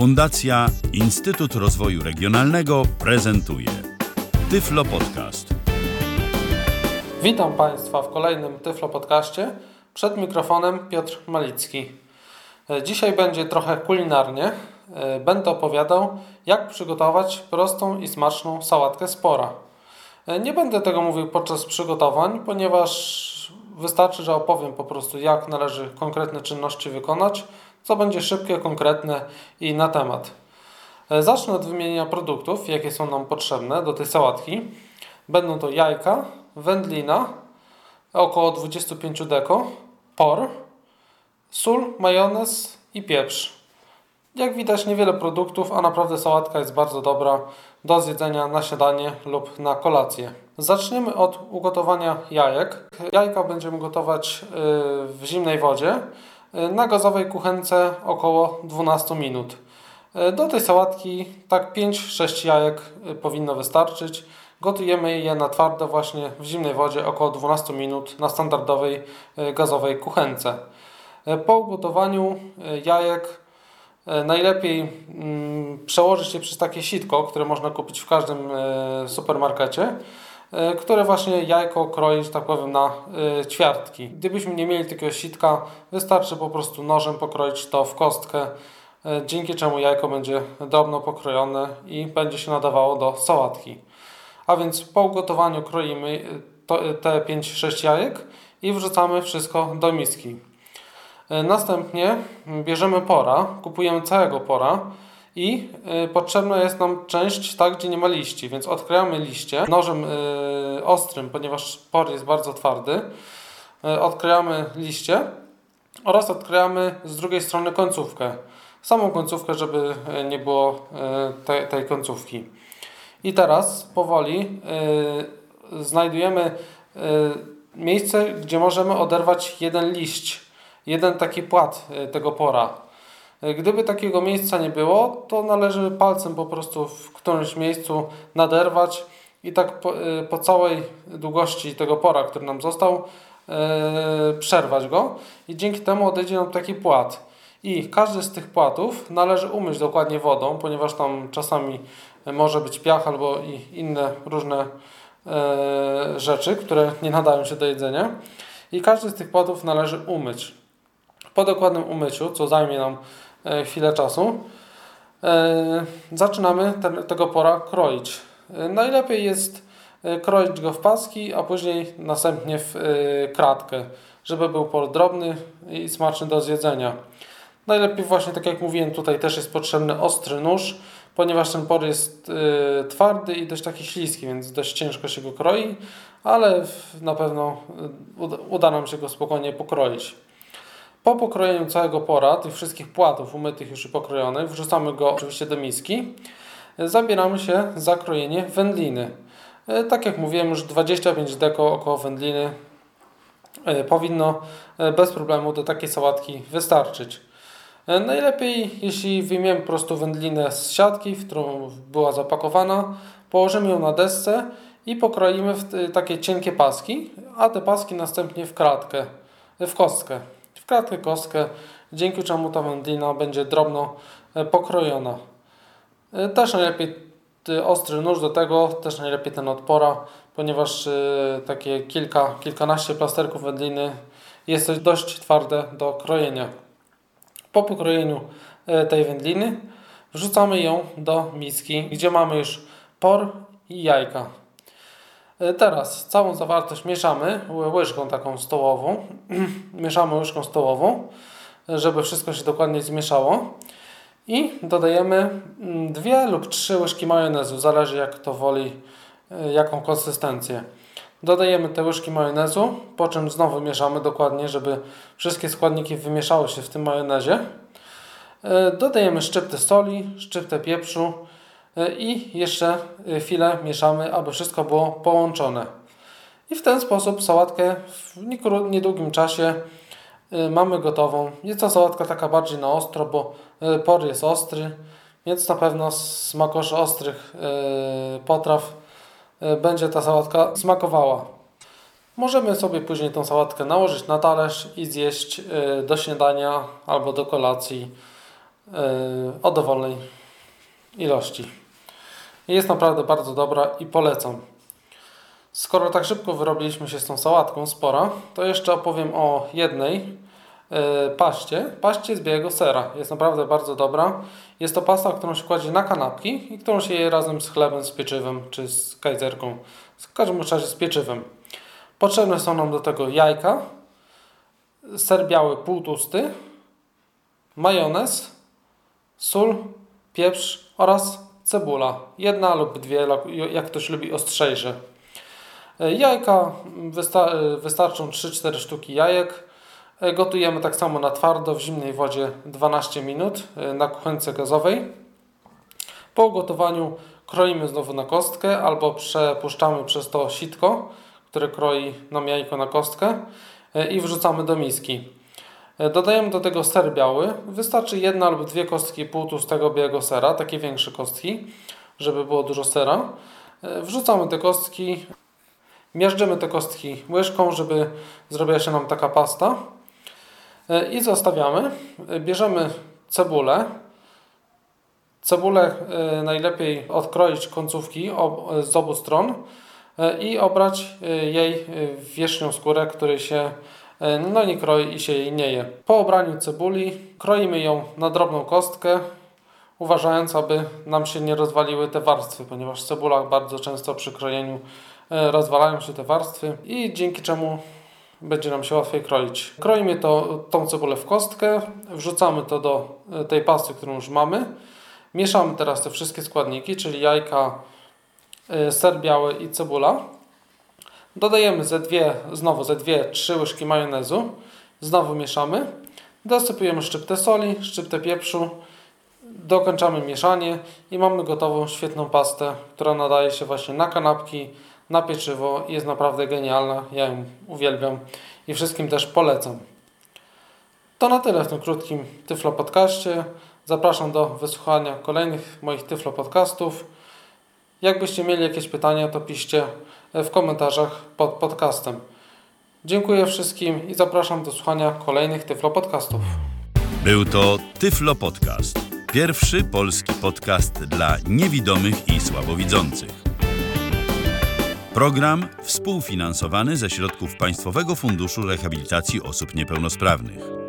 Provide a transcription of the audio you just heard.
Fundacja Instytut Rozwoju Regionalnego prezentuje Tyflo Podcast. Witam Państwa w kolejnym Tyflo Podcaście. Przed mikrofonem Piotr Malicki. Dzisiaj będzie trochę kulinarnie. Będę opowiadał, jak przygotować prostą i smaczną sałatkę spora. Nie będę tego mówił podczas przygotowań, ponieważ wystarczy, że opowiem po prostu, jak należy konkretne czynności wykonać, co będzie szybkie, konkretne i na temat. E, Zacznę od wymienienia produktów, jakie są nam potrzebne do tej sałatki. Będą to jajka, wędlina, około 25 deko, por, sól, majonez i pieprz. Jak widać niewiele produktów, a naprawdę sałatka jest bardzo dobra do zjedzenia na śniadanie lub na kolację. Zaczniemy od ugotowania jajek. Jajka będziemy gotować y, w zimnej wodzie y, na gazowej kuchence około 12 minut. Y, Do tej sałatki tak 5-6 jajek powinno wystarczyć. Gotujemy je na twardo właśnie w zimnej wodzie około 12 minut na standardowej gazowej kuchence. Po ugotowaniu jajek najlepiej mm, przełożyć je przez takie sitko, które można kupić w każdym y, supermarkecie, y, które właśnie jajko kroi, że tak powiem, na ćwiartki. Gdybyśmy nie mieli takiego sitka, wystarczy po prostu nożem pokroić to w kostkę, dzięki czemu jajko będzie drobno pokrojone i będzie się nadawało do sałatki. A więc po ugotowaniu kroimy te 5-6 jajek i wrzucamy wszystko do miski. Y, Następnie bierzemy pora, kupujemy całego pora i y, potrzebna jest nam część tak, gdzie nie ma liści, więc odkrajamy liście nożem y, ostrym, ponieważ por jest bardzo twardy. Odkrajamy liście oraz odkrajamy z drugiej strony końcówkę. Samą końcówkę, żeby nie było te, tej końcówki. I teraz powoli znajdujemy miejsce, gdzie możemy oderwać jeden liść, jeden taki płat y, tego pora. Y, Gdyby takiego miejsca nie było, to należy palcem po prostu w którymś miejscu naderwać i tak po, y, po całej długości tego pora, który nam został, y, przerwać go i dzięki temu odejdzie nam taki płat. I każdy z tych płatów należy umyć dokładnie wodą, ponieważ tam czasami może być piach albo i inne różne e, rzeczy, które nie nadają się do jedzenia. I każdy z tych płatów należy umyć. Po dokładnym umyciu, co zajmie nam e, chwilę czasu, e, zaczynamy ten, tego pora kroić. E, najlepiej jest kroić go w paski, a później następnie w kratkę, żeby był por drobny i smaczny do zjedzenia. Najlepiej właśnie, tak jak mówiłem, tutaj też jest potrzebny ostry nóż, ponieważ ten por jest twardy i dość taki śliski, więc dość ciężko się go kroi, ale na pewno uda nam się go spokojnie pokroić. Po pokrojeniu całego pora, tych wszystkich płatów umytych już i pokrojonych, wrzucamy go oczywiście do miski. Zabieramy się za krojenie wędliny. Y, Tak jak mówiłem, już 25 deko około wędliny y, powinno y, bez problemu do takiej sałatki wystarczyć. E, Najlepiej, jeśli wyjmiemy po prostu wędlinę z siatki, w którą była zapakowana, położymy ją na desce i pokroimy w takie cienkie paski, a te paski następnie w kratkę, w kostkę. Kratkę, kostkę, dzięki czemu ta wędlina będzie drobno e, pokrojona. E, Też najlepiej ty- ostry nóż do tego, też najlepiej ten odpora, ponieważ e, takie kilka, kilkanaście plasterków wędliny jest dość twarde do krojenia. Po pokrojeniu e, tej wędliny wrzucamy ją do miski, gdzie mamy już por i jajka. E, Teraz całą zawartość mieszamy ły- łyżką taką stołową. mieszamy łyżką stołową, żeby wszystko się dokładnie zmieszało. I dodajemy mm, dwie lub trzy łyżki majonezu, zależy jak to woli, e, jaką konsystencję. Dodajemy te łyżki majonezu, po czym znowu mieszamy dokładnie, żeby wszystkie składniki wymieszały się w tym majonezie. E, Dodajemy szczyptę soli, szczyptę pieprzu i jeszcze e, chwilę mieszamy, aby wszystko było połączone. I w ten sposób sałatkę w niedługim czasie e, mamy gotową. Jest to sałatka taka bardziej na ostro, bo e, por jest ostry, więc na pewno z smakoszy ostrych e, potraw e, będzie ta sałatka smakowała. Możemy sobie później tą sałatkę nałożyć na talerz i zjeść e, do śniadania albo do kolacji o dowolnej ilości. Jest naprawdę bardzo dobra i polecam. Skoro tak szybko wyrobiliśmy się z tą sałatką spora, to jeszcze opowiem o jednej yy, paście. Paście z białego sera. Jest naprawdę bardzo dobra. Jest to pasta, którą się kładzie na kanapki i którą się je razem z chlebem, z pieczywem czy z kajzerką. W każdym razie z pieczywem. Potrzebne są nam do tego jajka, ser biały półtusty, majonez, sól, pieprz oraz cebula. Jedna lub dwie, jak ktoś lubi ostrzejsze. E, jajka wystarczą 3-4 sztuki jajek. E, gotujemy tak samo na twardo w zimnej wodzie 12 minut e, na kuchence gazowej. Po ugotowaniu kroimy znowu na kostkę albo przepuszczamy przez to sitko, które kroi nam jajko na kostkę i wrzucamy do miski. Dodajemy do tego ser biały. Wystarczy jedna lub dwie kostki półtustego białego sera, takie większe kostki, żeby było dużo sera. Wrzucamy te kostki, Miażdżymy te kostki łyżką, żeby zrobiła się nam taka pasta. E, I zostawiamy. E, bierzemy cebulę. Cebulę e, najlepiej odkroić końcówki z obu stron i obrać jej wierzchnią skórę, której się no nie kroi i się jej nie je. Po obraniu cebuli kroimy ją na drobną kostkę, uważając, aby nam się nie rozwaliły te warstwy, ponieważ cebula bardzo często przy krojeniu E, rozwalają się te warstwy i dzięki czemu będzie nam się łatwiej kroić. Kroimy to, tą cebulę w kostkę, wrzucamy to do e, tej pasty, którą już mamy. Mieszamy teraz te wszystkie składniki, czyli jajka, e, ser biały i cebula. Dodajemy ze dwie, znowu ze dwie, trzy łyżki majonezu. Znowu mieszamy. Dosypujemy szczyptę soli, szczyptę pieprzu. Dokończamy mieszanie i mamy gotową, świetną pastę, która nadaje się właśnie na kanapki, na pieczywo jest naprawdę genialna. Ja ją uwielbiam i wszystkim też polecam. To na tyle w tym krótkim Tyflo Podcaście. Zapraszam do wysłuchania kolejnych moich Tyflo Podcastów. Jakbyście mieli jakieś pytania, to piszcie w komentarzach pod podcastem. Dziękuję wszystkim i zapraszam do słuchania kolejnych Tyflo Podcastów. Był to Tyflo Podcast. Pierwszy polski podcast dla niewidomych i słabowidzących. Program współfinansowany ze środków Państwowego Funduszu Rehabilitacji Osób Niepełnosprawnych.